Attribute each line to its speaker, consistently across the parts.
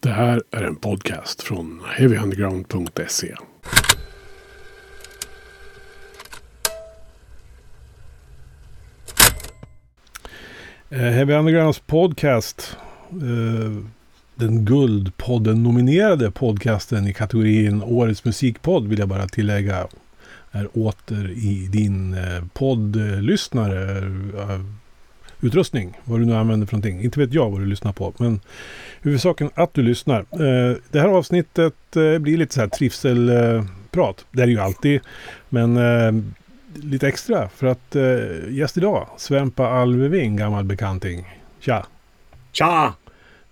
Speaker 1: Det här är en podcast från heavyunderground.se. Eh, Heavy Undergrounds podcast. Eh, den Guldpodden-nominerade podcasten i kategorin Årets musikpodd vill jag bara tillägga. Är åter i din eh, poddlyssnare. Eh, utrustning. Vad du nu använder för någonting. Inte vet jag vad du lyssnar på. Men huvudsaken att du lyssnar. Eh, det här avsnittet eh, blir lite så här trivselprat. Det är det ju alltid. Men eh, lite extra. För att gäst idag, Svempa Alveving, gammal bekanting. Tja!
Speaker 2: Tja!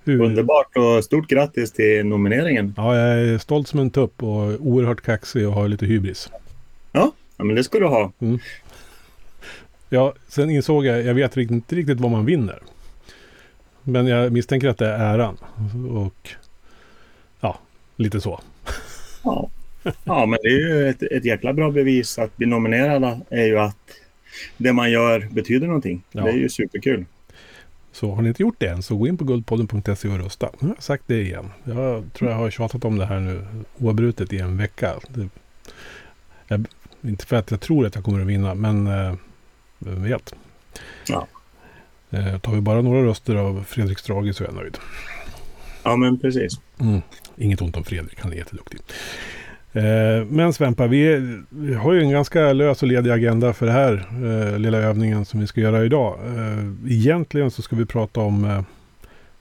Speaker 1: Hur?
Speaker 2: Underbart och stort grattis till nomineringen.
Speaker 1: Ja, jag är stolt som en tupp och oerhört kaxig och har lite hybris.
Speaker 2: Ja, ja men det ska du ha.
Speaker 1: Ja, sen insåg jag, jag vet inte riktigt vad man vinner. Men jag misstänker att det är äran. Och ja, lite så.
Speaker 2: Ja, ja men det är ju ett, ett jäkla bra bevis att bli nominerad är ju att det man gör betyder någonting.
Speaker 1: Ja.
Speaker 2: Det är ju superkul.
Speaker 1: Så har ni inte gjort det än så gå in på guldpodden.se och rösta. Nu har jag sagt det igen. Jag tror jag har tjatat om det här nu oavbrutet i en vecka. Det, jag, inte för att jag tror att jag kommer att vinna, men eh, vem vet.
Speaker 2: Ja.
Speaker 1: Eh, tar vi bara några röster av Fredrik Strage så är jag nöjd.
Speaker 2: Ja, men precis.
Speaker 1: Mm. Inget ont om Fredrik, han är jätteduktig. Eh, men Svempa, vi, vi har ju en ganska lös och ledig agenda för det här eh, lilla övningen som vi ska göra idag. Eh, egentligen så ska vi prata om eh,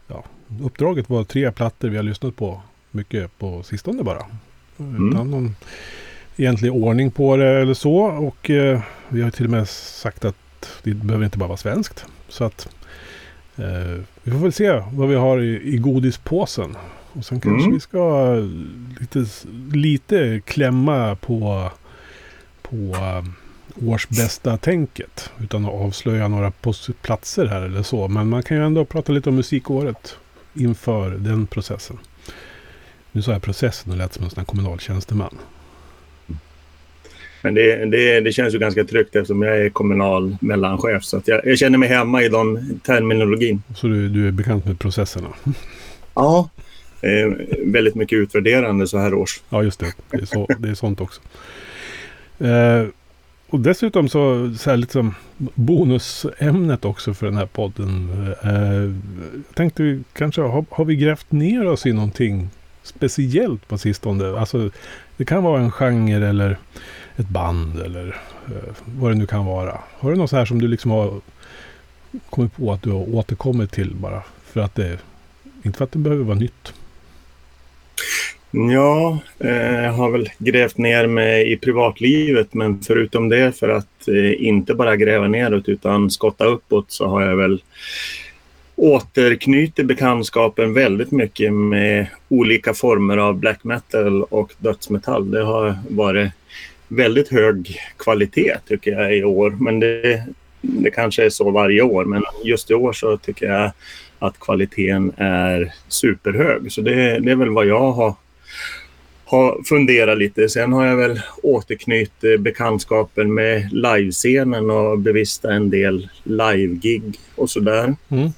Speaker 1: ja, uppdraget var tre plattor vi har lyssnat på mycket på sistone bara.
Speaker 2: Mm.
Speaker 1: Utan någon egentlig ordning på det eller så. Och eh, vi har till och med sagt att det behöver inte bara vara svenskt. Så att eh, vi får väl se vad vi har i, i godispåsen. Och sen kanske
Speaker 2: Mm.
Speaker 1: vi ska eh, lite, lite klämma på, på eh, årsbästa tänket. Utan att avslöja några platser här eller så. Men man kan ju ändå prata lite om musikåret inför den processen. Nu sa jag processen och lät som en sån här kommunal tjänsteman.
Speaker 2: Men det, det, det känns ju ganska tryggt eftersom jag är kommunal mellanchef. Så jag, jag känner mig hemma i den terminologin.
Speaker 1: Så du, du är bekant med processerna?
Speaker 2: Ja. Eh, väldigt mycket utvärderande så här års.
Speaker 1: Ja, just det. Det är, så, det är sånt också. Eh, och dessutom så, så här liksom bonusämnet också för den här podden. Eh, jag tänkte vi kanske, har, har vi grävt ner oss i någonting speciellt på sistone? Alltså, det kan vara en genre eller ett band eller eh, vad det nu kan vara. Har du något så här som du liksom har kommit på att du har återkommit till bara för att det, inte för att det behöver vara nytt.
Speaker 2: Ja, eh, jag har väl grävt ner mig i privatlivet men förutom det för att eh, inte bara gräva neråt utan skotta uppåt så har jag väl återknyter bekantskapen väldigt mycket med olika former av black metal och dödsmetall. Det har varit väldigt hög kvalitet tycker jag i år men det, det kanske är så varje år men just i år så tycker jag att kvaliteten är superhög. Så det, det är väl vad jag har har funderat lite. Sen har jag väl återknutit bekantskapen med livescenen och bevistat en del live-gig och sådär.
Speaker 1: Mm.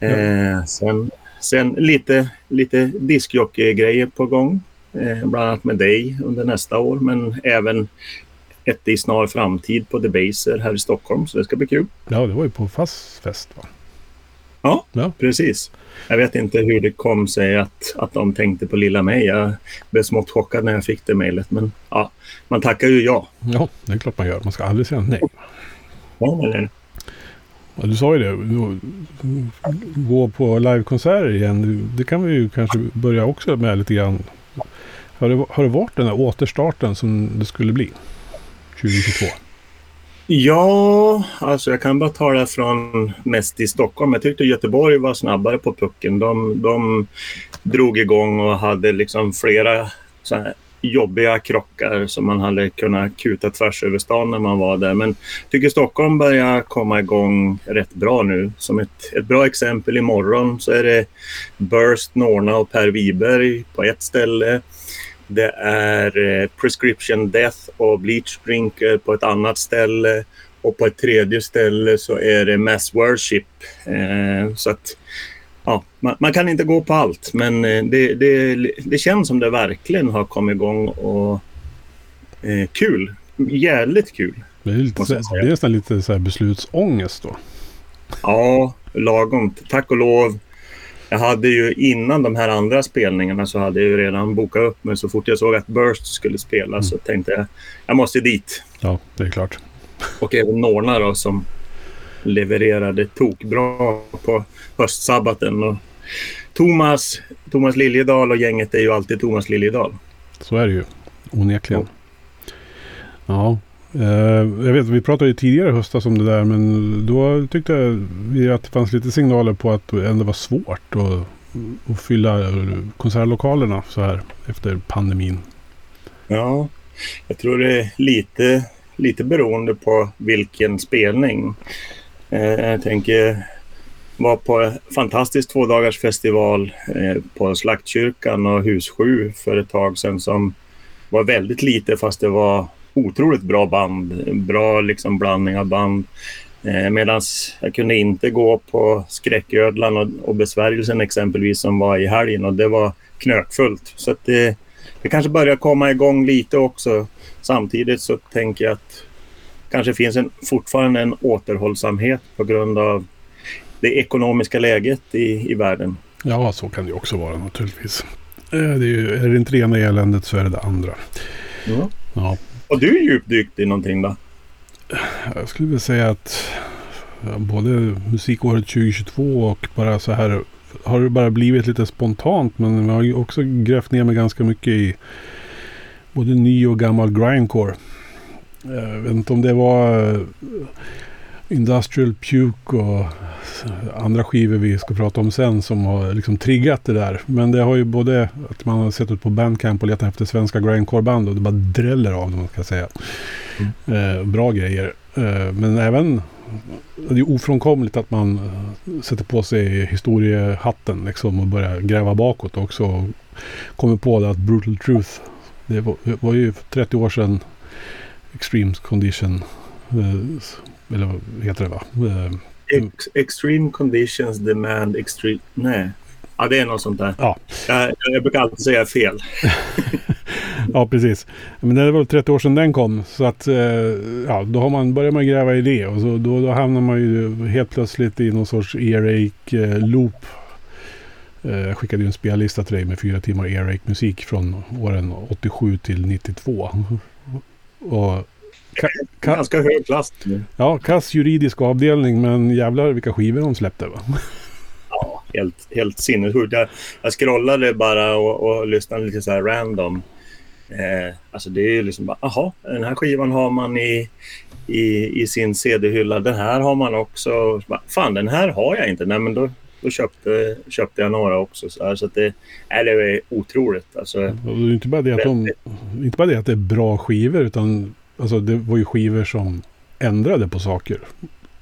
Speaker 2: Eh, sen sen lite, lite diskjockey-grejer på gång. Eh, bland annat med dig under nästa år men även ett i snar framtid på Debaser här i Stockholm så det ska bli kul.
Speaker 1: Ja, det var ju på fast fest va?
Speaker 2: Ja,
Speaker 1: Ja.
Speaker 2: precis. Jag vet inte hur det kom sig att, att de tänkte på lilla mig. Jag blev smått chockad när jag fick det mejlet. Men ja, man tackar ju ja.
Speaker 1: Ja, det är klart man gör. Man ska aldrig säga nej.
Speaker 2: ja eller,
Speaker 1: Ja, du sa ju det. Gå på livekonserter igen. Det kan vi ju kanske börja också med lite grann. Har det, har det varit den här återstarten som det skulle bli? 2022?
Speaker 2: ja, alltså jag kan bara ta det från mest i Stockholm. Jag tyckte Göteborg var snabbare på pucken. De, de drog igång och hade liksom flera så här jobbiga krockar som man hade kunnat kuta tvärs över stan när man var där. Men jag tycker Stockholm börjar komma igång rätt bra nu. Som ett, ett bra exempel imorgon så är det Burst, Norna och Per Wiberg på ett ställe. Det är eh, Prescription Death och Bleach Drinker på ett annat ställe. Och på ett tredje ställe så är det Mass Worship. Eh, så att ja, man, man, kan inte gå på allt, men eh, det, det, det känns som det verkligen har kommit igång och eh, kul. Jävligt kul.
Speaker 1: Det är, lite, det är nästan lite så beslutsångest då.
Speaker 2: Ja, lagom. Tack och lov. Jag hade ju innan de här andra spelningarna så hade jag ju redan bokat upp mig. Så fort jag såg att Burst skulle spela mm. så tänkte jag jag måste dit.
Speaker 1: Ja, det är klart.
Speaker 2: Och även Norna då som levererade tokbra på höstsabbaten. Och Thomas, Thomas Liljedahl och gänget är ju alltid Thomas Liljedahl.
Speaker 1: Så är det ju. Onekligen. Ja. Eh, jag vet, vi pratade ju tidigare höstas om det där men då tyckte vi att det fanns lite signaler på att det ändå var svårt att, att fylla konsertlokalerna så här efter pandemin.
Speaker 2: Ja, jag tror det är lite, lite beroende på vilken spelning. Eh, jag tänker var på fantastisk tvådagarsfestival eh, på Slaktkyrkan och Hus 7 för ett tag sedan som var väldigt lite fast det var otroligt bra band. Bra liksom blandning av band. Eh, Medan jag kunde inte gå på Skräcködlan och, och Besvärjelsen exempelvis som var i helgen och det var knökfullt. Så att det, det kanske börjar komma igång lite också. Samtidigt så tänker jag att kanske finns en, fortfarande en återhållsamhet på grund av det ekonomiska läget i, i världen.
Speaker 1: Ja, så kan det också vara naturligtvis. Eh, det är, ju, är det inte det ena eländet så är det det andra.
Speaker 2: Ja. ja. Har du djupdykt i någonting då?
Speaker 1: Jag skulle vilja säga att både musikåret 2022 och bara så här har det bara blivit lite spontant. Men jag har ju också grävt ner mig ganska mycket i både ny och gammal grindcore. Eh, jag vet inte om det var Industrial Puke och andra skivor vi ska prata om sen som har liksom triggat det där. Men det har ju både att man har sett ut på Bandcamp och letat efter svenska grindcore-band och det bara dräller av dem kan jag säga. Mm. Eh, bra grejer. Eh, men även det är ofrånkomligt att man eh, sätter på sig historiehatten liksom och börjar gräva bakåt också. Och kommer på det att Brutal Truth, det var, var ju 30 år sedan Extreme Condition eh, eller vad heter det va?
Speaker 2: Eh, Ex extreme conditions demand extreme... Nej. Ja, det är något sånt där. Ja. Jag, jag brukar alltid säga fel.
Speaker 1: ja, precis. Men det var 30 år sedan den kom. Så att eh, ja, då har man, börjar man gräva i det. Och så, då, då hamnar man ju helt plötsligt i någon sorts earache-loop. Eh, jag skickade ju en spellista till dig med fyra timmar earache-musik från åren 87 till 92. Och
Speaker 2: Ka, ka, Ganska hög klass.
Speaker 1: Ja, kass juridisk avdelning men jävlar vilka skivor de släppte va?
Speaker 2: Ja, helt, helt sinnessjukt. Jag, jag scrollade bara och, och lyssnade lite så här random. Eh, alltså det är ju liksom bara, aha, den här skivan har man i, i, i sin CD-hylla. Den här har man också. Fan, den här har jag inte. Nej, men då, då köpte, köpte jag några också. Så, här, så att det, äh, det är otroligt. Alltså,
Speaker 1: det är inte bara det att, de, inte bara det att det är bra skivor utan Alltså det var ju skivor som ändrade på saker.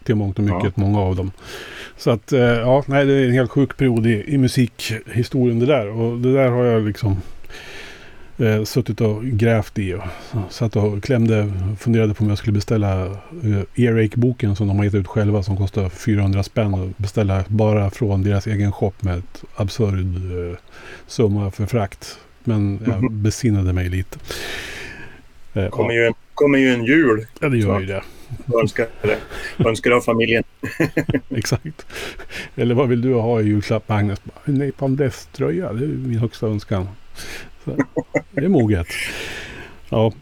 Speaker 1: Till mångt och mycket, ja. många av dem. Så att, eh, ja, nej, det är en helt sjuk period i, i musikhistorien det där. Och det där har jag liksom eh, suttit och grävt i. Och satt och klämde, funderade på om jag skulle beställa eh, Earache-boken som de har gett ut själva som kostar 400 spänn. Och beställa bara från deras egen shop med ett absurd eh, summa för frakt. Men jag mm. besinnade mig lite.
Speaker 2: Eh, kommer ju en kommer ju en jul.
Speaker 1: Ja, det gör ju det.
Speaker 2: Önskar, önskar av familjen.
Speaker 1: Exakt. Eller vad vill du ha i julklapp, Magnus? En Napalm Death-tröja. Det är min högsta önskan. Så, det är moget. Ja.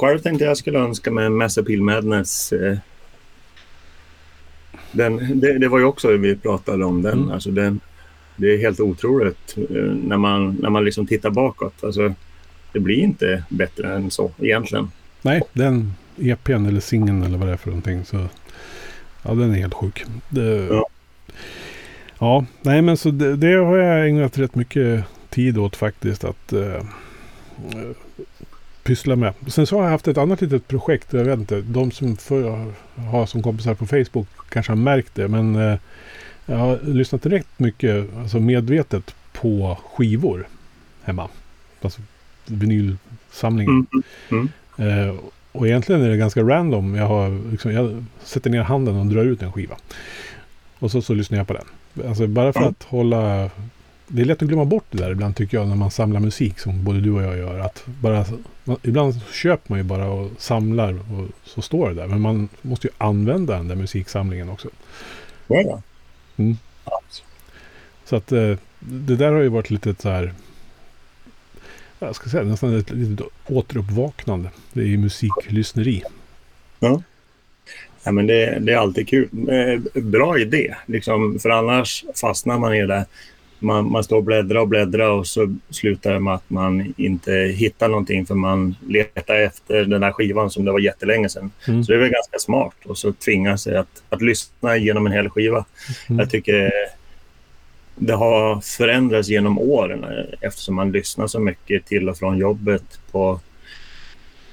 Speaker 2: Själv tänkte jag skulle önska mig en Mass Appeal Madness. Eh, den, det, det, var ju också vi pratade om den. Mm. Alltså den. Det är helt otroligt eh, när man, när man liksom tittar bakåt. Alltså, det blir inte bättre än så egentligen.
Speaker 1: Nej, den EPn eller singeln eller vad det är för någonting. Så, ja, den är helt sjuk. Det, ja. ja, nej men så det, det, har jag ägnat rätt mycket tid åt faktiskt. Att uh, pyssla med. Sen så har jag haft ett annat litet projekt. Jag vet inte. De som för, har som kompisar på Facebook kanske har märkt det. Men uh, jag har lyssnat rätt mycket, alltså medvetet, på skivor hemma. Alltså vinylsamlingen. Mm, mm. Eh, och egentligen är det ganska random. Jag, har, liksom, jag sätter ner handen och drar ut en skiva. Och så, så lyssnar jag på den. Alltså bara för
Speaker 2: Ja.
Speaker 1: att hålla... Det är lätt att glömma bort det där ibland tycker jag när man samlar musik som både du och jag gör. Att bara, man, ibland köper man ju bara och samlar och så står det där. Men man måste ju använda den där musiksamlingen också.
Speaker 2: Ja, ja.
Speaker 1: Mm. Så att eh, det där har ju varit lite så här... Jag ska säga nästan ett litet återuppvaknande. Det är ju musiklyssneri.
Speaker 2: Ja, men det, det är alltid kul. Eh, Bra idé, liksom, för annars fastnar man i det. Man, man står och bläddrar och bläddrar och så slutar det med att man inte hittar någonting för man letar efter den där skivan som det var jättelänge sedan.
Speaker 1: Mm.
Speaker 2: Så det är väl ganska smart och så tvinga sig att, att lyssna genom en hel skiva.
Speaker 1: Mm.
Speaker 2: Jag tycker det har förändrats genom åren eftersom man lyssnar så mycket till och från jobbet på,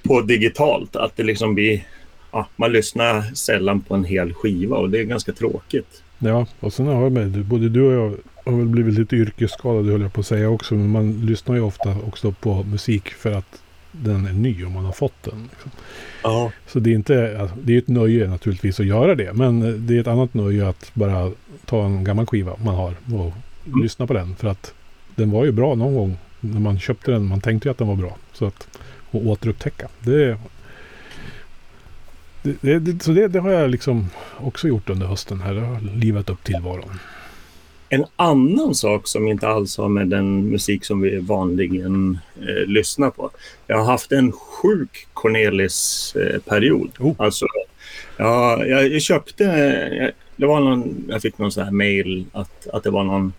Speaker 2: på digitalt. Att det liksom blir... Ja, man lyssnar sällan på en hel skiva och det är ganska tråkigt.
Speaker 1: Ja, och sen har jag med, både du och jag har väl blivit lite yrkesskadade höll jag på att säga också. Men man lyssnar ju ofta också på musik för att den är ny och man har fått den. Liksom.
Speaker 2: Ja.
Speaker 1: Så det är inte, alltså, det är ett nöje naturligtvis att göra det. Men det är ett annat nöje att bara ta en gammal skiva man har och
Speaker 2: Mm.
Speaker 1: lyssna på den. För att den var ju bra någon gång när man köpte den. Man tänkte ju att den var bra. Så att, och återupptäcka. Det, det, det, det, så det, det har jag liksom också gjort under hösten här. Det har livat upp tillvaron.
Speaker 2: En annan sak som inte alls har med den musik som vi vanligen eh, lyssnar på. Jag har haft en sjuk Cornelis-period.
Speaker 1: Oh.
Speaker 2: Alltså, ja, jag, köpte... Jag, det var någon, jag fick någon sån här mail att, att det var någon...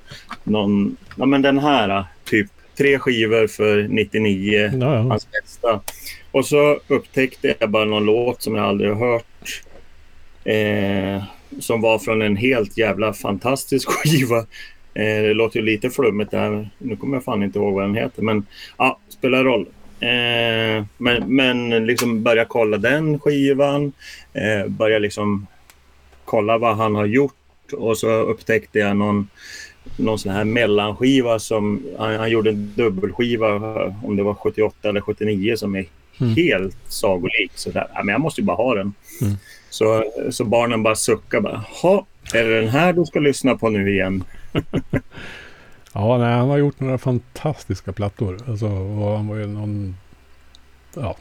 Speaker 2: någon ja, men den här, typ tre skivor för 99,
Speaker 1: Ja, ja.
Speaker 2: hans bästa. Och så upptäckte jag bara någon låt som jag aldrig har hört. Eh, som var från en helt jävla fantastisk skiva. Eh, det låter ju lite flummigt där. Nu kommer jag fan inte ihåg vad den heter. Men ja, spelar roll. Eh, men, men liksom börja kolla den skivan. Eh, börja liksom kolla vad han har gjort. Och så upptäckte jag någon, någon sån här mellanskiva som han, han gjorde en dubbelskiva om det var 78 eller 79 som är
Speaker 1: Mm.
Speaker 2: helt sagolik. Så där, ja, men jag måste ju bara ha den.
Speaker 1: Mm.
Speaker 2: Så, så barnen bara suckar bara. Ha, är det den här du ska lyssna på nu igen?
Speaker 1: Ja, nej, han har gjort några fantastiska plattor. Alltså, och han var ju någon ja,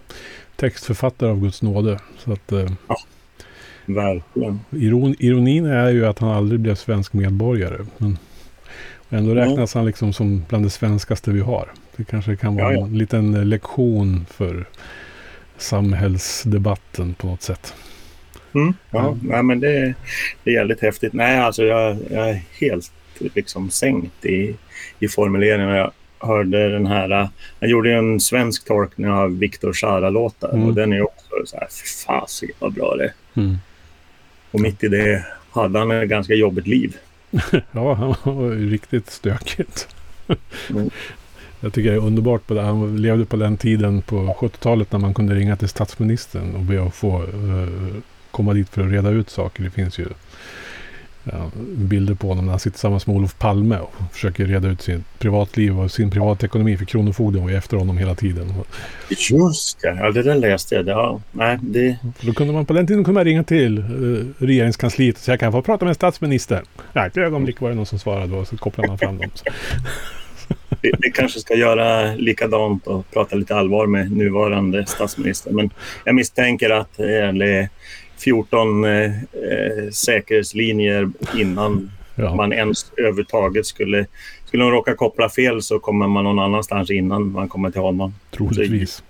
Speaker 1: textförfattare av Guds nåde. Så att, eh,
Speaker 2: Verkligen.
Speaker 1: iron, ironin är ju att han aldrig blev svensk medborgare. Men ändå räknas han liksom som bland det svenskaste vi har. Det kanske kan vara
Speaker 2: Ja, ja.
Speaker 1: en liten lektion för samhällsdebatten på något sätt.
Speaker 2: Mm. Ja,
Speaker 1: Ja.
Speaker 2: Nej, men det, det är jävligt häftigt. Nej, alltså jag, jag är helt liksom sänkt i, i formuleringen. Jag hörde den här... äh, Jag gjorde en svensk tolkning av Viktor Sara-låtar
Speaker 1: Mm.
Speaker 2: och den är också så här, fy fasiken vad bra det är.
Speaker 1: Mm.
Speaker 2: Och mitt i det hade han ett ganska jobbigt liv.
Speaker 1: Ja, han var riktigt stökigt.
Speaker 2: Mm.
Speaker 1: Jag tycker det är underbart. På det. Han levde på den tiden på 70-talet när man kunde ringa till statsministern och be att få eh, komma dit för att reda ut saker. Det finns ju ja, bilder på honom när han sitter tillsammans med Olof Palme och försöker reda ut sitt privatliv och sin privatekonomi. För Kronofogden var ju efter honom hela tiden.
Speaker 2: Just det, ja, det där läste jag. Ja, nej, det,
Speaker 1: För då kunde man på den tiden kunde man ringa till eh, regeringskansliet och säga kan jag få prata med statsministern? Ja, ett ögonblick var det någon som svarade och så kopplade man fram dem.
Speaker 2: Vi, vi kanske ska göra likadant och prata lite allvar med nuvarande statsminister. Men jag misstänker att det är 14 eh, eh, säkerhetslinjer innan
Speaker 1: Ja.
Speaker 2: man ens överhuvudtaget skulle... Skulle de råka koppla fel så kommer man någon annanstans innan man kommer till honom.
Speaker 1: Troligtvis.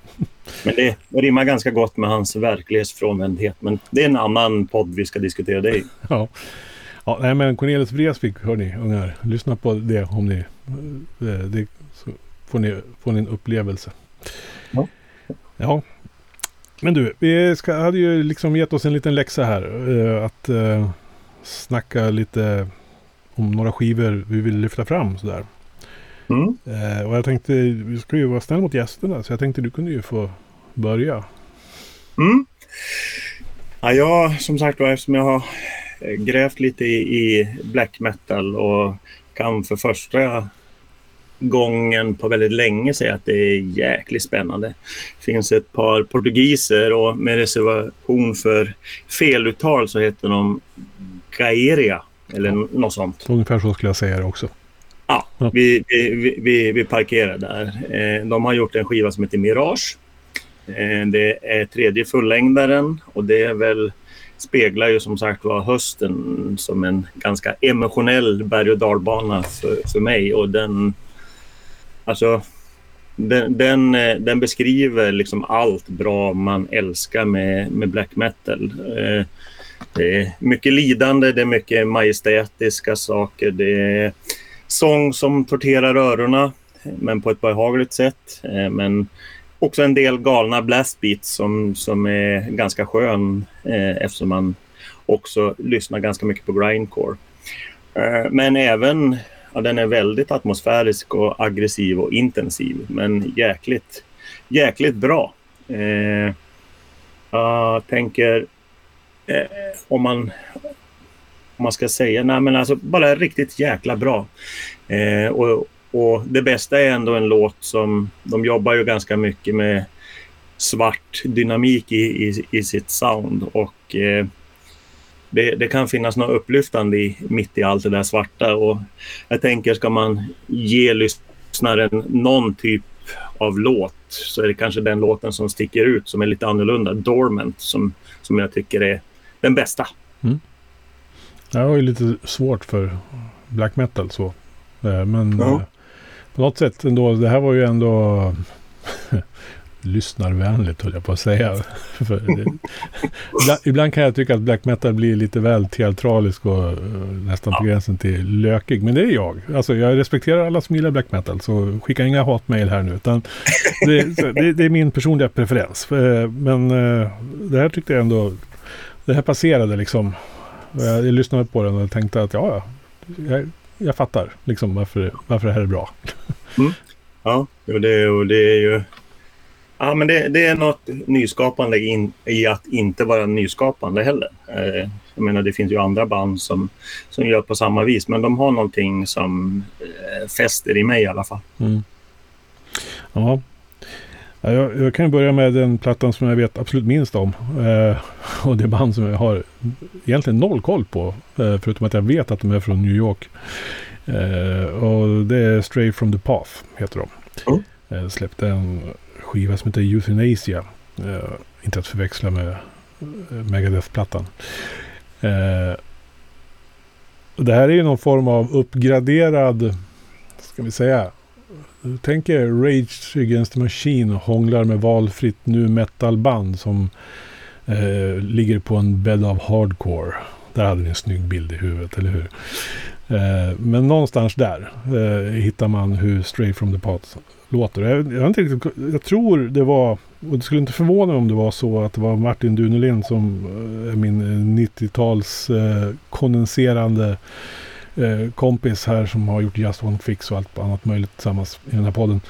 Speaker 2: Men det, det rimmar ganska gott med hans verklighetsfrånvändhet. Men det är en annan podd vi ska diskutera det i.
Speaker 1: Ja. ja, nej men Cornelis Vreeswijk, hörni ungar. Lyssna på det om ni... Det, det, så får ni, får ni en upplevelse.
Speaker 2: Ja.
Speaker 1: Ja. Men du, vi ska, hade ju liksom gett oss en liten läxa här. eh, att uh, snacka lite om några skivor vi vill lyfta fram sådär.
Speaker 2: Mm.
Speaker 1: Eh, och jag tänkte, vi ska ju vara snälla mot gästerna. Så jag tänkte du kunde ju få börja.
Speaker 2: Mm. Ja, jag, som sagt var, eftersom jag har eh, grävt lite i, i black metal och kan för första gången på väldigt länge säga att det är jäkligt spännande. Det finns ett par portugiser och med reservation för feluttal så heter de Gaeria. Eller ja. något sånt.
Speaker 1: Ungefär så skulle jag säga det också.
Speaker 2: Ja, ja. Vi, vi, vi, vi parkerar där. Eh, de har gjort en skiva som heter Mirage. Eh, det är tredje fullängdaren och det är väl speglar ju som sagt var hösten som en ganska emotionell berg och dalbana för, för mig. Och den, alltså, den, den, eh, den, beskriver liksom allt bra man älskar med, med black metal. Eh, det är mycket lidande, det är mycket majestätiska saker. Det är sång som torterar öronen, men på ett behagligt sätt. Eh, men också en del galna blastbeats som, som är ganska skön eh, eftersom man också lyssnar ganska mycket på grindcore. Eh, men även, ja, den är väldigt atmosfärisk och aggressiv och intensiv men jäkligt, jäkligt bra. Eh, jag tänker eh, om man om man ska säga, nej men alltså bara riktigt jäkla bra. Eh, och, och det bästa är ändå en låt som, de jobbar ju ganska mycket med svart dynamik i, i, i sitt sound och eh, det, det, kan finnas något upplyftande i, mitt i allt det där svarta och jag tänker ska man ge lyssnaren någon typ av låt så är det kanske den låten som sticker ut som är lite annorlunda, Dormant, som, som jag tycker är den bästa. Mm.
Speaker 1: Jag har ju lite svårt för black metal så. Eh, men ja. Eh, på något sätt ändå, det här var ju ändå lyssnarvänligt höll jag på att säga. ibland, ibland, kan jag tycka att black metal blir lite väl teatralisk och uh, nästan på gränsen till lökig. Men det är jag. Alltså jag respekterar alla som gillar black metal så skicka inga hatmejl här nu. Utan det, det, det, är min personliga preferens. Uh, men uh, det här tyckte jag ändå, det här passerade liksom. Jag, jag lyssnade på den och tänkte att ja, jag, jag fattar liksom varför, varför det här är bra.
Speaker 2: Mm. Ja, och det, och det är ju... Ja, men det, det är något nyskapande in, i att inte vara nyskapande heller. Eh, jag menar, det finns ju andra band som, som gör på samma vis, men de har någonting som eh, fäster i mig i alla fall. Mm.
Speaker 1: Ja, jag, jag, kan börja med den plattan som jag vet absolut minst om. Eh, och det band som jag har egentligen noll koll på. Eh, förutom att jag vet att de är från New York. Eh, och det är Stray from the Path heter de. Mm. Eh, släppte en skiva som heter Euthanasia. Eh, inte att förväxla med eh, Megadeth-plattan. Eh, det här är ju någon form av uppgraderad, ska vi säga, tänk er Rage Against the Machine och hånglar med valfritt nu metal-band som eh, ligger på en bed av hardcore. Där hade vi en snygg bild i huvudet, eller hur? Eh, men någonstans där eh, hittar man hur Stray from the Pot låter. Jag, jag, inte riktigt, jag tror det var, och det skulle inte förvåna mig om det var så att det var Martin Dunelin som är min 90-tals eh, kondenserande eh, kompis här som har gjort Just One Fix och allt annat möjligt tillsammans i den här podden.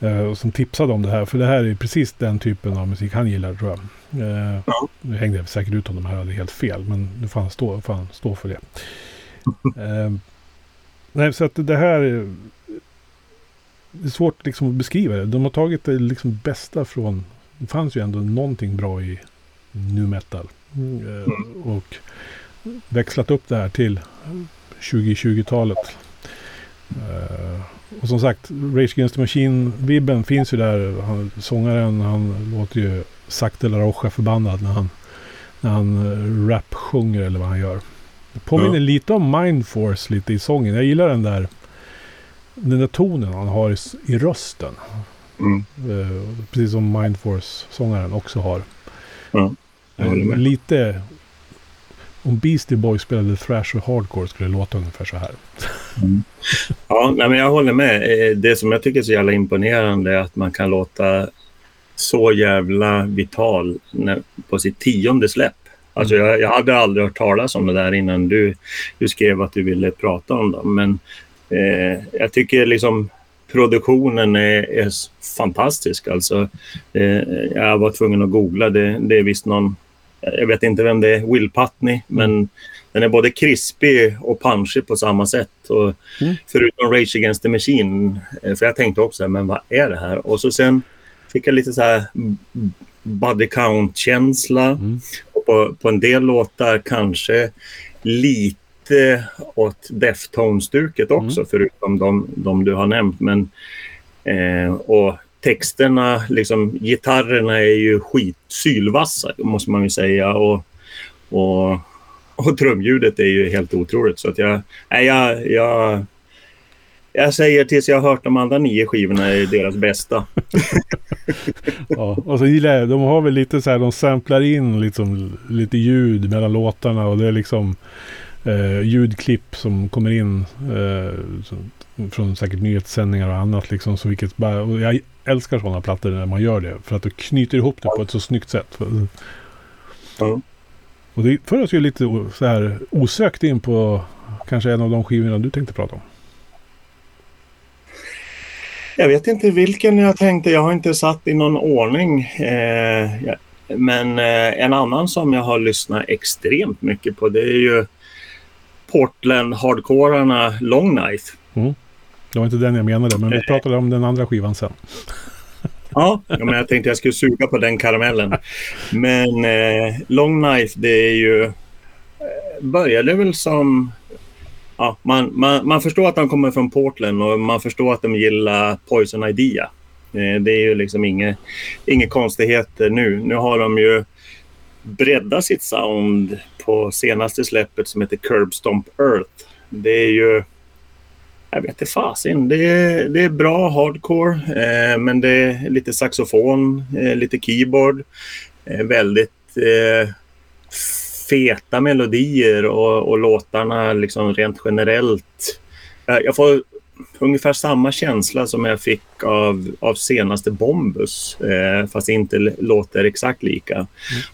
Speaker 1: Eh, och som tipsade om det här. För det här är precis den typen av musik han gillar tror jag. Eh. Nu hängde jag säkert ut honom här, hade helt fel. Men nu får han stå, får han stå för det. eh, nej, så att det här är, det är svårt liksom att beskriva det. De har tagit det liksom bästa från... Det fanns ju ändå någonting bra i nu metal. Mm, eh, och växlat upp det här till 2020-talet. Uh, eh, och som sagt, Rage Against the Machine-vibben finns ju där. Han, sångaren, han låter ju sakta La Rocha förbannad när han, när han uh, rap-sjunger eller vad han gör. Det påminner ja. lite om Mindforce lite i sången. Jag gillar den där, den där tonen han har i, i rösten. Mm. Uh, precis som Mindforce-sångaren också har. Ja, lite om Beastie Boys spelade thrash och hardcore skulle det låta ungefär så här.
Speaker 2: Mm. Ja, nej, men jag håller med. Eh, det som jag tycker är så jävla imponerande är att man kan låta så jävla vital på sitt tionde släpp. Alltså mm. jag, jag hade aldrig hört talas om det där innan du, du skrev att du ville prata om dem. Men eh, jag tycker liksom produktionen är, är fantastisk. Alltså, eh, jag var tvungen att googla. Det, det är visst någon jag vet inte vem det är, Will Putney, men den är både krispig och punchig på samma sätt. Och mm. Förutom Rage Against the Machine, eh, för jag tänkte också, men vad är det här? Och så sen fick jag lite så här body count-känsla. Mm. Och på, på en del låtar kanske lite lite åt Deftones-stuket också, mm. förutom de, de, du har nämnt. Men, eh, och texterna, liksom, gitarrerna är ju skitsylvassa, måste man ju säga. Och, och, och trumljudet är ju helt otroligt. Så att jag, nej, jag, jag, jag säger tills jag har hört de andra nio skivorna är deras bästa.
Speaker 1: ja, och så gillar jag, de har väl lite så här, de samplar in liksom, lite ljud mellan låtarna och det är liksom eh, ljudklipp som kommer in eh, från säkert nyhetssändningar och annat liksom. Så vilket bara, och jag älskar sådana plattor när man gör det. För att du knyter ihop det på ett så snyggt sätt. Mm. Och det för oss ju lite så här osökt in på kanske en av de skivorna du tänkte prata om.
Speaker 2: Jag vet inte vilken jag tänkte. Jag har inte satt i någon ordning. Eh, men eh, en annan som jag har lyssnat extremt mycket på det är ju Portland hardcorarna Long Knife. Mm.
Speaker 1: Det var inte den jag menade, men vi eh. pratade om den andra skivan sen.
Speaker 2: Ja, men jag tänkte jag skulle suga på den karamellen. Men eh, Long Knife, det är ju... Eh, började väl som... Ja, man, man, man förstår att de kommer från Portland och man förstår att de gillar Poison Idea. Eh, det är ju liksom inga, inga konstigheter nu. Nu har de ju breddat sitt sound på senaste släppet som heter Curb Stomp Earth. Det är ju jag vet inte fasen. Det är, det är bra hardcore, eh, men det är lite saxofon, eh, lite keyboard. Eh, väldigt eh, feta melodier och, och låtarna liksom rent generellt. Eh, jag får ungefär samma känsla som jag fick av, av senaste Bombus, eh, fast inte låter exakt lika. Mm.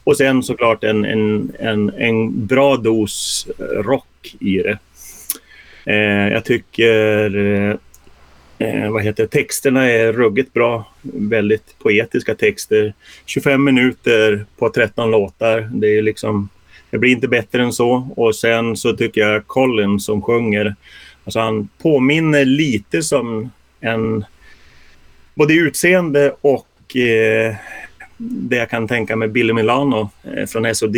Speaker 2: Och sen såklart en, en, en, en bra dos rock i det. Eh, jag tycker eh, vad heter texterna är ruggigt bra. Väldigt poetiska texter. 25 minuter på 13 låtar. Det är liksom det blir inte bättre än så. Och sen så tycker jag Colin som sjunger, alltså han påminner lite som en både utseende och eh, det jag kan tänka mig Billy Milano eh, från SOD.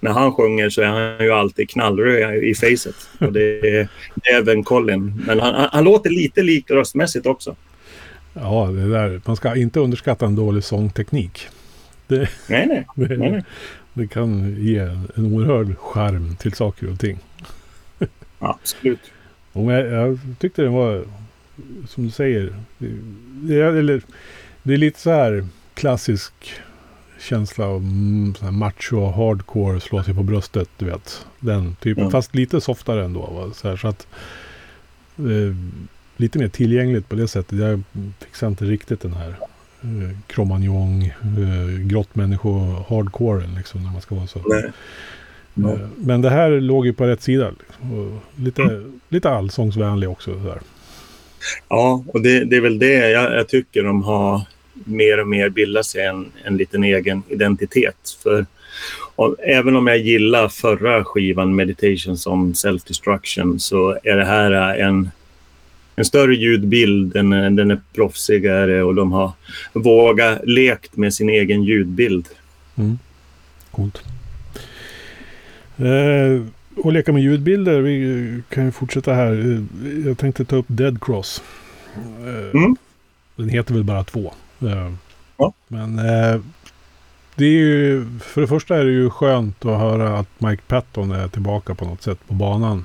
Speaker 2: När han sjunger så är han ju alltid knallröd i facet. Och det är även Colin. Men han, han, låter lite lik röstmässigt också.
Speaker 1: Ja, det där. Man ska inte underskatta en dålig sångteknik.
Speaker 2: Det, nej, nej.
Speaker 1: Det,
Speaker 2: nej, nej.
Speaker 1: det kan ge en oerhörd charm till saker och ting.
Speaker 2: Absolut.
Speaker 1: Och jag, jag tyckte det var, som du säger, det, eller, det är lite så här klassisk känsla av mm, macho hardcore, slå sig på bröstet, du vet. Den typen, mm. fast lite softare ändå. Va? Så, här, så att eh, lite mer tillgängligt på det sättet. Jag fixar inte riktigt den här eh, kromagnon, eh, grottmännisko hardcoren liksom när man ska vara så. Nej. Mm. Men det här låg ju på rätt sida. Liksom. lite, mm. lite allsångsvänlig också. Så
Speaker 2: Ja, och det, det, är väl det jag, jag tycker de har mer och mer bilda sig en, en liten egen identitet. För och även om jag gillar förra skivan Meditations on Self-Destruction så är det här en, en större ljudbild. Den, den är proffsigare och de har vågat lekt med sin egen ljudbild.
Speaker 1: Mm. Coolt. Eh, och leka med ljudbilder. Vi kan ju fortsätta här. Jag tänkte ta upp Dead Cross. Eh, mm. Den heter väl bara två. Eh, ja. Men eh, det är ju, för det första är det ju skönt att höra att Mike Patton är tillbaka på något sätt på banan.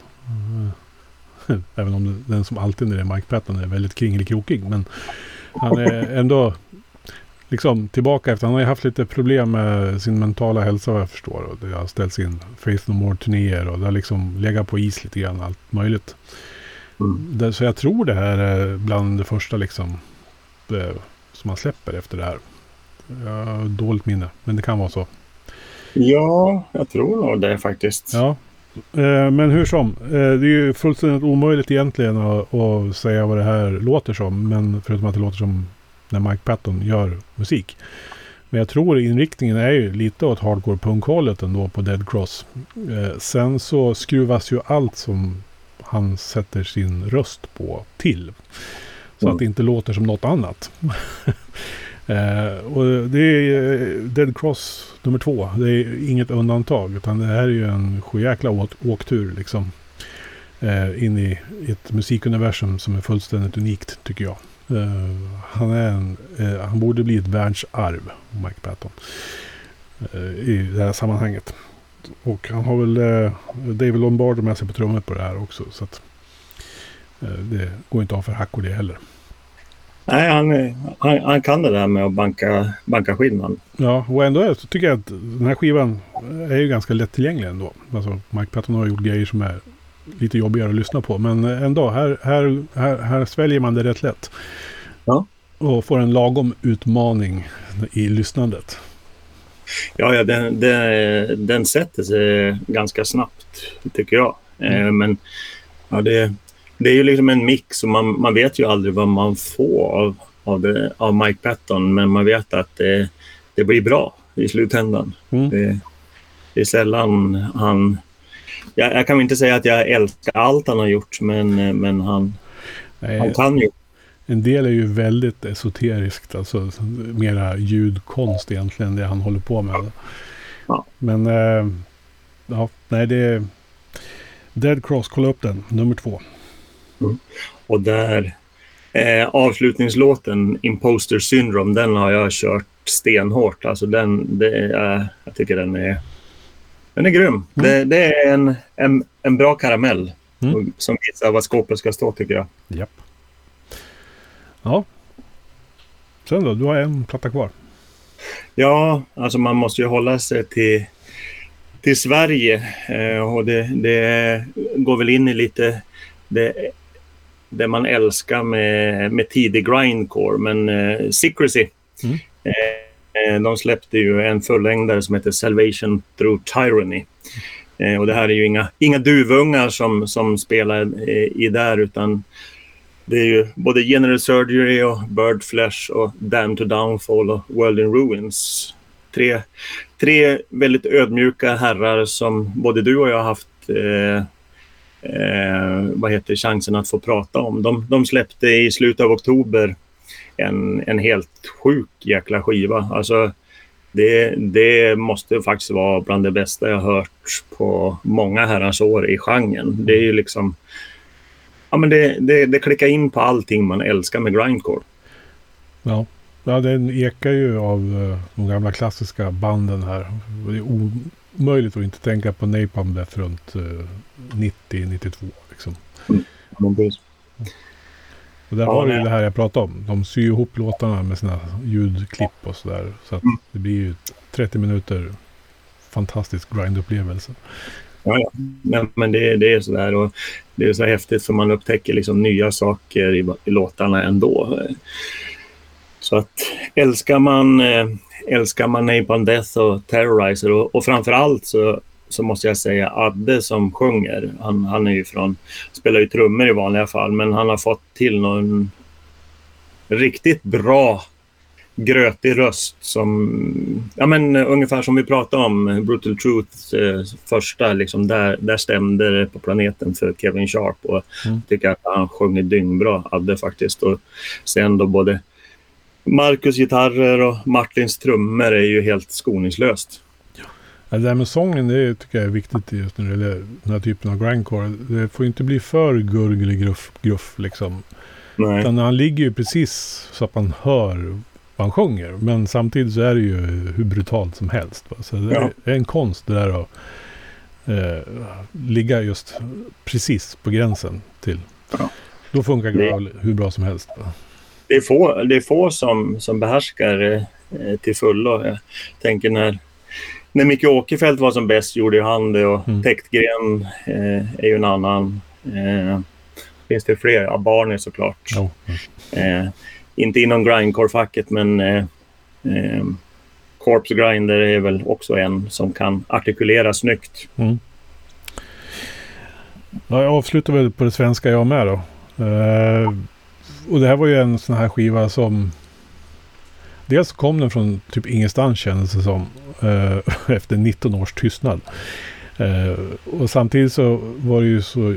Speaker 1: Eh, även om den som alltid är Mike Patton är väldigt kringelikrokig. Men han är ändå liksom tillbaka efter. Han har ju haft lite problem med sin mentala hälsa vad jag förstår. Och det har ställts in Faith No More-turnéer och det har liksom legat på is lite grann allt möjligt. Mm. Det, så jag tror det här är bland det första liksom det, som man släpper efter det här. Jag har dåligt minne, men det kan vara så.
Speaker 2: Ja, jag tror nog det faktiskt.
Speaker 1: Ja, eh, men hur som. Eh, det är ju fullständigt omöjligt egentligen att, att, säga vad det här låter som. Men förutom att det låter som när Mike Patton gör musik. Men jag tror inriktningen är ju lite åt hardcore punkhållet ändå på Dead Cross. Eh, sen så skruvas ju allt som han sätter sin röst på till. Så mm. att det inte låter som något annat. eh, och det är eh, Dead Cross nummer två. Det är inget undantag. Utan det här är ju en sjujäkla åk åktur liksom. eh, in i ett musikuniversum som är fullständigt unikt tycker jag. Eh, han, är en, eh, han borde bli ett världsarv, Mike Patton, eh, i det här sammanhanget. Och han har väl David Lombardo med sig på trummor på det här också. Så att, det går inte av för hackor det heller.
Speaker 2: Nej, han, han, han kan det där med att banka, banka skivan.
Speaker 1: Ja, och ändå är, så tycker jag att den här skivan är ju ganska lättillgänglig ändå. Alltså, Mike Patton har gjort grejer som är lite jobbigare att lyssna på. Men ändå, här, här, här, här sväljer man det rätt lätt.
Speaker 2: Ja.
Speaker 1: Och får en lagom utmaning i lyssnandet.
Speaker 2: Ja, ja den, den, den sätter sig ganska snabbt, tycker jag. Eh, men ja, det, det är ju liksom en mix och man, man vet ju aldrig vad man får av, av, det, av Mike Patton. Men man vet att det, det blir bra i slutändan.
Speaker 1: Mm.
Speaker 2: Det, det är sällan han... Jag, jag kan inte säga att jag älskar allt han har gjort, men, eh, men han,
Speaker 1: Nej,
Speaker 2: han kan ju.
Speaker 1: En del är ju väldigt esoteriskt, alltså mera ljudkonst egentligen, det han håller på med.
Speaker 2: Ja.
Speaker 1: Men, eh, ja, nej det är Dead Cross, kolla upp den, nummer två.
Speaker 2: Och där eh, avslutningslåten Imposter Syndrome, den har jag kört stenhårt. Alltså den, det är, jag tycker den är, den är grym. Det, det är en, en, en bra karamell
Speaker 1: Mm.
Speaker 2: som visar vad skåpet ska stå tycker jag.
Speaker 1: Japp. Ja. Sen då, du har en platta kvar.
Speaker 2: Ja, alltså man måste ju hålla sig till, till Sverige eh, och det, det går väl in i lite det, det man älskar med, med tidig grindcore. Men eh, Secrecy,
Speaker 1: Mm.
Speaker 2: Eh, de släppte ju en fullängdare som heter Salvation Through Tyranny. Eh, och det här är ju inga, inga duvungar som, som spelar eh, i där utan det är ju både General Surgery och Bird Flesh och Damn to Downfall och World in Ruins. Tre, tre väldigt ödmjuka herrar som både du och jag har haft eh, eh, vad heter chansen att få prata om. De, de släppte i slutet av oktober en, en helt sjuk jäkla skiva. Alltså, det, det måste faktiskt vara bland det bästa jag hört på många herrans år i genren. Det är ju liksom... Ja, men det, det, det klickar in på allting man älskar med grindcore.
Speaker 1: Ja. ja, den ekar ju av eh, de gamla klassiska banden här. Det är omöjligt att inte tänka på Napalm Death runt eh, 90-92. Liksom.
Speaker 2: Men precis.
Speaker 1: Och där
Speaker 2: Ja,
Speaker 1: har vi ju det här jag pratade om. De syr ihop låtarna med sina ljudklipp och sådär. Så att
Speaker 2: Mm.
Speaker 1: det blir ju 30 minuter fantastisk grindupplevelse.
Speaker 2: Ja, ja. Men det, det är sådär och det är så häftigt för man upptäcker liksom nya saker i, i låtarna ändå. Så att älskar man, eh, älskar man Napalm Death och Terrorizer och, och framför allt så, så måste jag säga Adde som sjunger. Han, han är ju från, spelar ju trummor i vanliga fall men han har fått till någon riktigt bra grötig röst som, ja men ungefär som vi pratade om Brutal Truth eh, första, liksom där, där stämde det på planeten för Kevin Sharp och
Speaker 1: Mm.
Speaker 2: tycker att han sjunger dyngbra, Adde faktiskt. Och sen då både Marcus gitarrer och Martins trummor är ju helt skoningslöst.
Speaker 1: Ja, Det där med sången det tycker jag är viktigt just när det gäller den här typen av grindcore. Det får inte bli för gurglig gruff, gruff liksom.
Speaker 2: Nej.
Speaker 1: Utan han ligger ju precis så att man hör vad han sjunger. Men samtidigt så är det ju hur brutalt som helst. Va? Så det
Speaker 2: Ja.
Speaker 1: är en konst det där att eh, ligga just precis på gränsen till.
Speaker 2: Ja.
Speaker 1: Då funkar growl hur bra som helst. Va?
Speaker 2: Det är få, det är få som, som behärskar eh, till fullo. Jag tänker när, när Micke Åkerfeldt var som bäst gjorde han det och
Speaker 1: Mm.
Speaker 2: Täktgren eh, är ju en annan. Eh, finns det fler? Ja, Barney såklart.
Speaker 1: Ja.
Speaker 2: Eh, inte inom grindcore-facket men eh, eh, Corpse Grinder är väl också en som kan artikulera snyggt.
Speaker 1: Mm. Ja, jag avslutar väl på det svenska jag med då. Eh, och det här var ju en sån här skiva som... Dels kom den från typ ingenstans kändes det som. eh, efter 19 års tystnad. Eh, och samtidigt så var det ju så,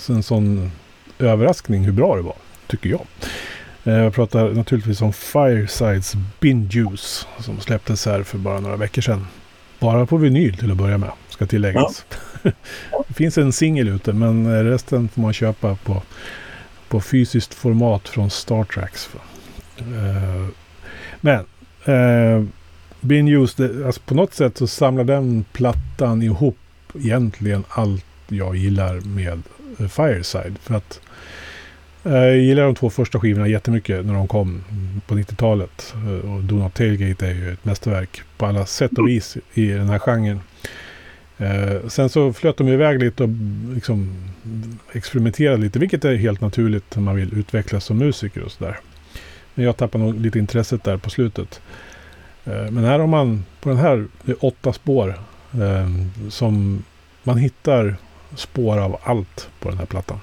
Speaker 1: så en sån överraskning hur bra det var. Tycker jag. Eh, jag pratar naturligtvis om Firesides Bin Juice. Som släpptes här för bara några veckor sedan. bara på vinyl till att börja med, ska tilläggas. Ja. det finns en singel ute, men resten får man köpa på, på fysiskt format från Star Treks. Men eh, Been Used, alltså på något sätt så samlar den plattan ihop egentligen allt jag gillar med eh, Fireside. För att eh, jag gillar de två första skivorna jättemycket när de kom på 90-talet. Eh, och Do Not Tailgate är ju ett mästerverk på alla sätt och vis i den här genren. Eh, sen så flöt de iväg lite och liksom experimenterade lite, vilket är helt naturligt när man vill utvecklas som musiker och sådär. Men jag tappade nog lite intresset där på slutet. Eh, men här har man, på den här, det är åtta spår eh, som man hittar spår av allt på den här plattan.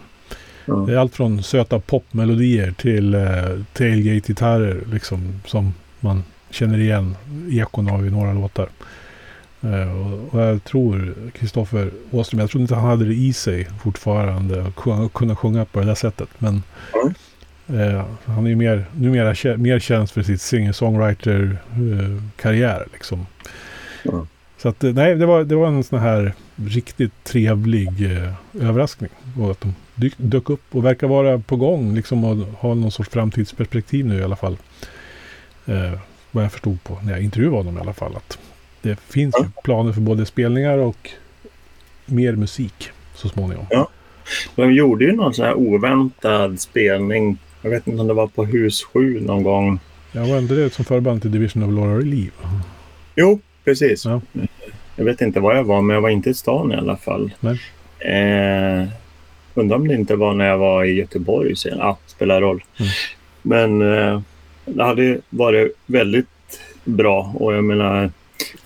Speaker 1: Mm. Det är allt från söta popmelodier till eh, tailgate-gitarrer liksom, som man känner igen ekon av i några låtar. Uh, och, och jag tror Kristoffer Åström, jag tror inte han hade det i sig fortfarande att kunna sjunga på det där sättet. Men mm. Uh, han är ju mer, numera mer känd för sitt singer-songwriter-karriär. Uh, liksom. Mm. Så att, nej, det var, det var en sån här riktigt trevlig överraskning. Och att de dyk, dök upp och verkar vara på gång liksom och ha någon sorts framtidsperspektiv nu i alla fall. Eh, vad jag förstod på när jag intervjuade honom i alla fall. Att det finns ja. planer för både spelningar och mer musik så småningom.
Speaker 2: Ja. De gjorde ju någon sån här oväntad spelning. Jag vet inte om det var på Hus 7 någon gång.
Speaker 1: Ja, var inte det som förband till Division of Laura Relief?
Speaker 2: Jo, precis. Ja. Jag vet inte var jag var, men jag var inte i stan i alla fall. Nej. Eh, Undrar om det inte var när jag var i Göteborg sen. Ja, spelar roll. Mm. Men eh, det hade varit väldigt bra och jag menar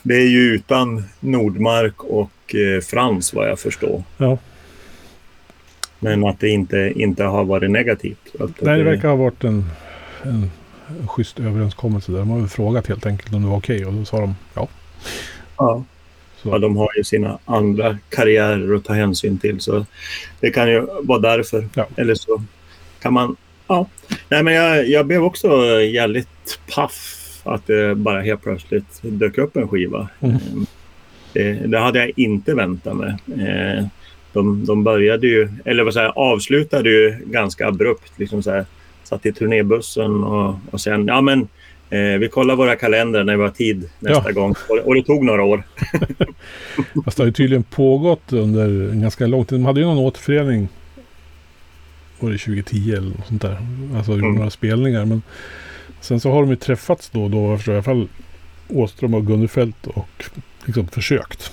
Speaker 2: det är ju utan Nordmark och eh, Frans vad jag förstår. Ja. Men att det inte, inte har varit negativt.
Speaker 1: Att Nej, det verkar ha varit en, en, en schysst överenskommelse där. De har väl frågat helt enkelt om det var okej okay, och då sa de ja.
Speaker 2: Ja. Ja, de har ju sina andra karriärer att ta hänsyn till. Så det kan ju vara därför. Ja. Eller så kan man... Ja. Nej, men jag, jag blev också jävligt paff att det bara helt plötsligt dök upp en skiva. Mm. Det, det, hade jag inte väntat mig. De, de började ju, eller vad säger avslutade ju ganska abrupt. Liksom så här, satt i turnébussen och, och sen, ja men Eh, vi kollar våra kalendrar när vi har tid nästa ja. gång. Och, och, det tog några år.
Speaker 1: Fast det har ju tydligen pågått under en ganska lång tid. De hade ju någon återförening. Var det 2010 eller något sånt där? Alltså mm. några spelningar. Men sen så har de ju träffats då och då. Jag förstår i alla fall Åström och Gunnefelt och liksom försökt.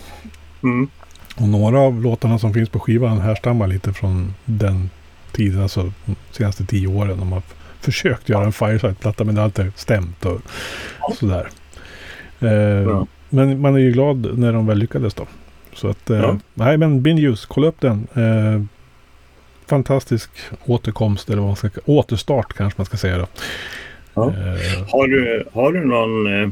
Speaker 1: Mm. Och några av låtarna som finns på skivan härstammar lite från den tiden. Alltså de senaste tio åren. De har försökt göra en Fireside-platta men det har inte stämt och sådär. Eh, Men man är ju glad när de väl lyckades då. Så att, eh, ja. nej men Binuse, kolla upp den. Eh, fantastisk återkomst eller vad man ska återstart kanske man ska säga då.
Speaker 2: Ja. Eh, har, du, har du någon, eh,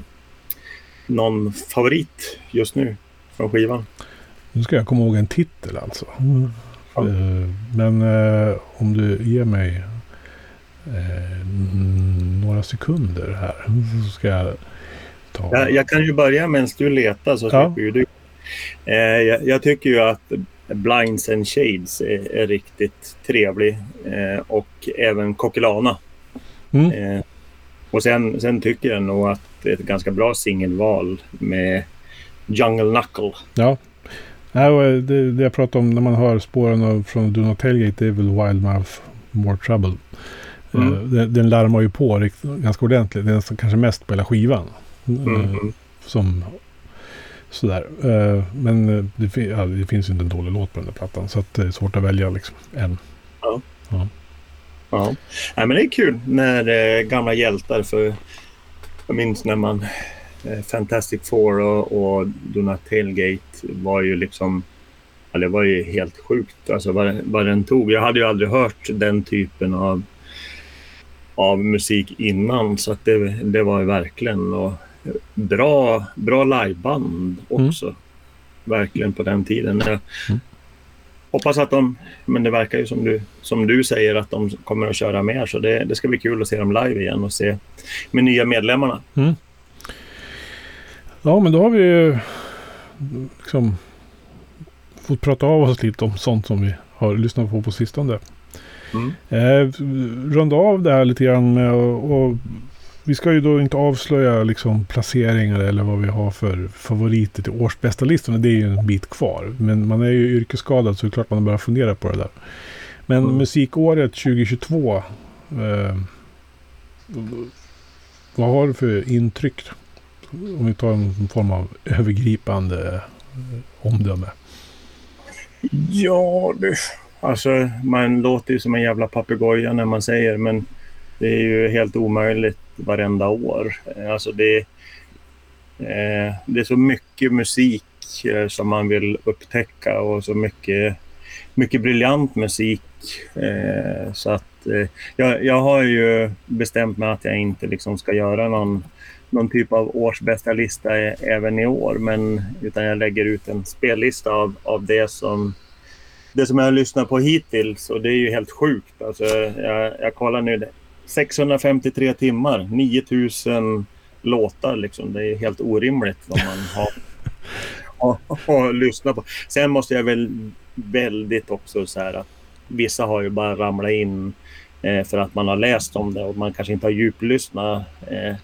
Speaker 2: någon favorit just nu från skivan?
Speaker 1: Nu ska jag komma ihåg en titel alltså. Ja. Eh, men om du ger mig eh, några sekunder här. Så ska jag ta...
Speaker 2: Jag, jag kan ju börja medan du letar så ja. slipper ju du. Eh, jag, jag, tycker ju att Blinds and Shades är, är riktigt trevlig eh, och även Coquelana. Mm. Eh, och sen, sen tycker jag nog att det är ett ganska bra singelval med Jungle Knuckle.
Speaker 1: Ja, det, det jag pratar om när man hör spåren från Do Not Tailgate det är väl Wildmouth More Trouble. Mm. Eh, den, den larmar ju på ganska ordentligt. Den som kanske mest på hela skivan. Mm. Som sådär. Eh, men det, ja, det, finns ju inte en dålig låt på den där plattan. Så det är svårt att välja liksom än.
Speaker 2: Ja. Ja. ja. ja men det är kul när eh, gamla hjältar. För jag minns när man eh, Fantastic Four och, och Donatelgate var ju liksom Ja, det var ju helt sjukt alltså vad, vad den tog. Jag hade ju aldrig hört den typen av av musik innan så att det, det var verkligen och bra, bra liveband också. Mm. Verkligen på den tiden. Jag mm. hoppas att de, men det verkar ju som du, som du säger att de kommer att köra mer så det, det ska bli kul att se dem live igen och se med nya medlemmarna. Mm.
Speaker 1: Ja men då har vi liksom fått prata av oss lite om sånt som vi har lyssnat på på sistone.
Speaker 2: Mm.
Speaker 1: Eh, runda av det här lite grann med och, och vi ska ju då inte avslöja liksom placeringar eller vad vi har för favoriter till årsbästa listorna. Det är ju en bit kvar. Men man är ju yrkesskadad så det är klart man börjar fundera på det där. Men
Speaker 2: Mm.
Speaker 1: musikåret 2022. Eh, vad har du för intryck? Om vi tar någon form av övergripande eh, omdöme.
Speaker 2: Ja, du. Alltså, man låter ju som en jävla papegoja när man säger men det är ju helt omöjligt varenda år. Eh, alltså det, eh, det är så mycket musik eh, som man vill upptäcka och så mycket, mycket briljant musik. Eh, så att eh, jag, jag har ju bestämt mig att jag inte liksom ska göra någon, någon typ av årsbästa lista även i år. Men, utan jag lägger ut en spellista av, av det som det som jag har lyssnat på hittills och det är ju helt sjukt. Alltså, jag, jag kollar nu. 653 timmar, 9000 låtar liksom. Det är helt orimligt vad man har, att lyssna på. Sen måste jag väl väldigt också så här att vissa har ju bara ramlat in eh, för att man har läst om det och man kanske inte har djuplyssnat. Eh,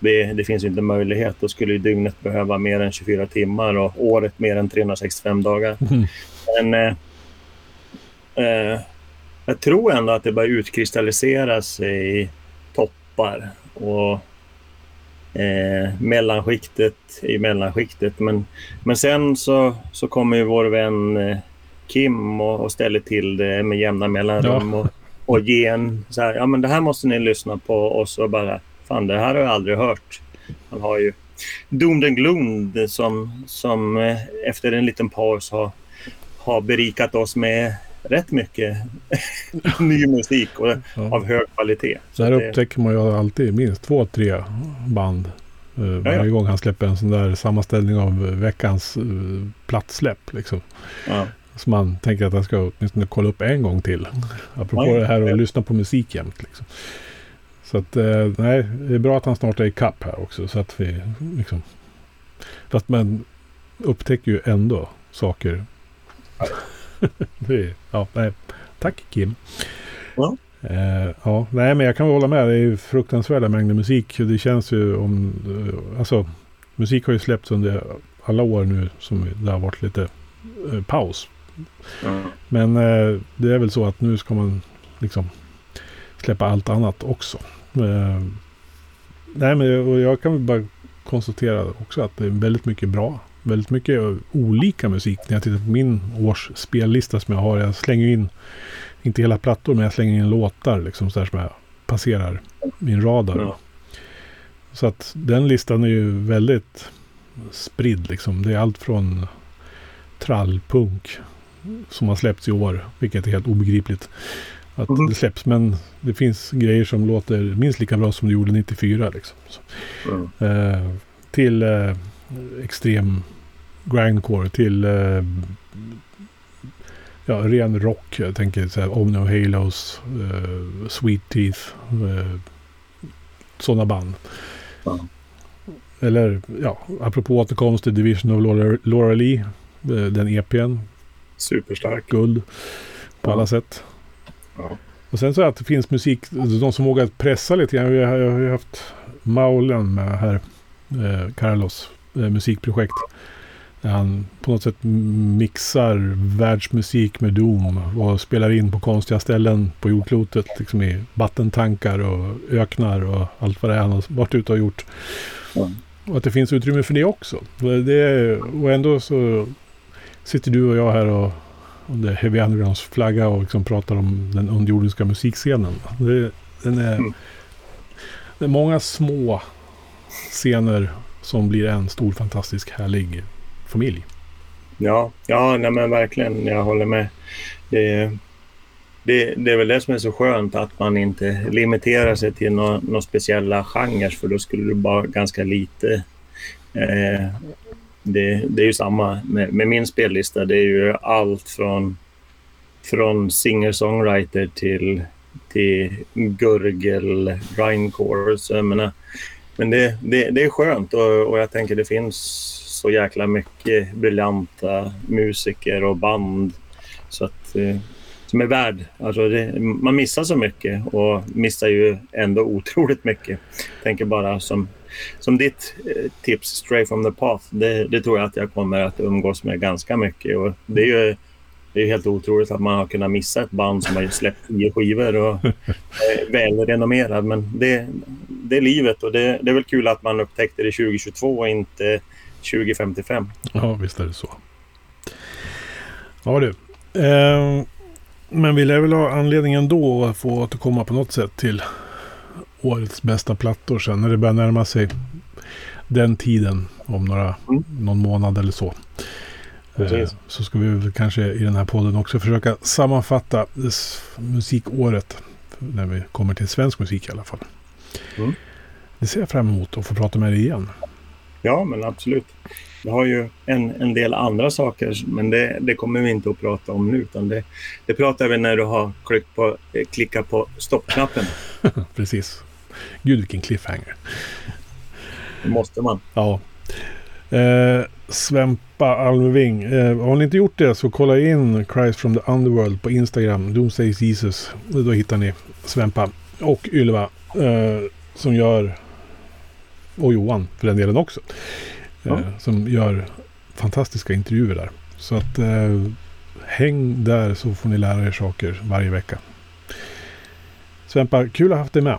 Speaker 2: det, det finns ju inte möjlighet. Då skulle ju dygnet behöva mer än 24 timmar och året mer än 365 dagar.
Speaker 1: Mm.
Speaker 2: Men eh, eh, jag tror ändå att det börjar utkristallisera sig i toppar och eh, mellanskiktet i mellanskiktet. Men, men sen så, så kommer ju vår vän eh, Kim och, och ställer till det med jämna mellanrum
Speaker 1: Ja.
Speaker 2: och, och ger en så här, ja men det här måste ni lyssna på och så bara, fan det här har jag aldrig hört. Han har ju Doomed and Gloomed som, som eh, efter en liten paus har, har berikat oss med rätt mycket ny musik och
Speaker 1: Ja.
Speaker 2: av hög kvalitet.
Speaker 1: Så här
Speaker 2: det-
Speaker 1: upptäcker man ju alltid minst två, tre band. eh, varje
Speaker 2: ja.
Speaker 1: gång han släpper en sån där sammanställning av eh, veckans uh, plattsläpp. Liksom.
Speaker 2: Ja.
Speaker 1: Så man tänker att jag ska åtminstone kolla upp en gång till. Apropå
Speaker 2: Ja,
Speaker 1: det här
Speaker 2: ja.
Speaker 1: att lyssna på musik jämt. Liksom. Så att, eh, nej, det är bra att han snart är i kapp här också. Så att vi liksom... Fast man upptäcker ju ändå saker. är, ja, nej. Tack Kim.
Speaker 2: Ja.
Speaker 1: Eh, ja, nej men jag kan hålla med. Det är ju fruktansvärda mängder musik. Det känns ju om... eh, Alltså, musik har ju släppts under alla år nu som det har varit lite eh, paus
Speaker 2: Ja.
Speaker 1: men eh, det är väl så att nu ska man liksom släppa allt annat också. Eh, nej, men och jag kan väl bara konstatera också att det är väldigt mycket bra. Väldigt mycket olika musik. När jag tittar på min års spellista som jag har. Jag slänger in, inte hela plattor, men jag slänger in låtar liksom så som jag passerar min radar.
Speaker 2: Ja.
Speaker 1: Så att den listan är ju väldigt spridd liksom. Det är allt från trallpunk som har släppts i år, vilket är helt obegripligt att
Speaker 2: Mhm.
Speaker 1: det släpps. Men det finns grejer som låter minst lika bra som det gjorde 94. Liksom.
Speaker 2: Ja.
Speaker 1: eh, till eh, extrem grindcore, till eh, ja, ren rock. Jag tänker så här Omni och Halos, eh, Sweet Teeth, eh, sådana band.
Speaker 2: Ja.
Speaker 1: Eller ja, apropå återkomst till Division of Laura, Laura Lee, eh, den EPn,
Speaker 2: Superstark.
Speaker 1: guld på alla sätt.
Speaker 2: Ja.
Speaker 1: Och sen så att det finns musik, de som vågar pressa lite grann. Jag har jag har ju haft Maulen med här, eh, Carlos eh, musikprojekt. Där han på något sätt mixar världsmusik med Doom och spelar in på konstiga ställen på jordklotet. Liksom i vattentankar och öknar och allt vad det är han har varit ute och gjort. Och att det finns utrymme för det också. Det och ändå så sitter du och jag här och under Heavy Undergrounds flagga och liksom pratar om den underjordiska musikscenen. Det, den är,
Speaker 2: Mm.
Speaker 1: det är många små scener som blir en stor fantastisk härlig familj.
Speaker 2: Ja, ja nej men verkligen. Jag håller med. Det, det, det är väl det som är så skönt att man inte limiterar sig till några nå speciella genrer för då skulle det bara ganska lite. Eh, det, det är ju samma med, med min spellista. Det är ju allt från, från singer-songwriter till, till gurgel, grindcore. Så jag menar, men det, det, det är skönt och, och jag tänker det finns så jäkla mycket briljanta musiker och band. Så att, eh, som är värd. Alltså det, man missar så mycket och missar ju ändå otroligt mycket. Jag Tänker bara som, som ditt eh, tips, Stray from the Path. Det, det, tror jag att jag kommer att umgås med ganska mycket. Och det är ju det är helt otroligt att man har kunnat missa ett band som har släppt tio skivor och är välrenommerad. Men det, det är livet och det, det är väl kul att man upptäckte det 2022 och inte 2055.
Speaker 1: Ja, visst är det så. Ja du. Eh, men vi lär väl ha anledning ändå att få återkomma på något sätt till årets bästa plattor sen när det börjar närma sig den tiden om några, mm. någon månad eller så. Eh, så ska vi väl kanske i den här podden också försöka sammanfatta musikåret när vi kommer till svensk musik i alla fall. Mm. Det ser jag fram emot att få prata med dig igen.
Speaker 2: Ja, men absolut. Vi har ju en, en del andra saker, men det, det kommer vi inte att prata om nu. Utan det, det pratar vi när du har klickat på, klickat på stoppknappen.
Speaker 1: Precis. Gud, vilken cliffhanger.
Speaker 2: Det måste man.
Speaker 1: Ja. Eh, Svempa Almving. Eh, har ni inte gjort det så kolla in Christ from the Underworld på Instagram. Doomsday Jesus. Då hittar ni Svempa och Ylva eh, som gör och Johan för den delen också. Ja. Eh, som gör fantastiska intervjuer där. Så att eh, häng där så får ni lära er saker varje vecka. Svempa, kul att ha haft dig med.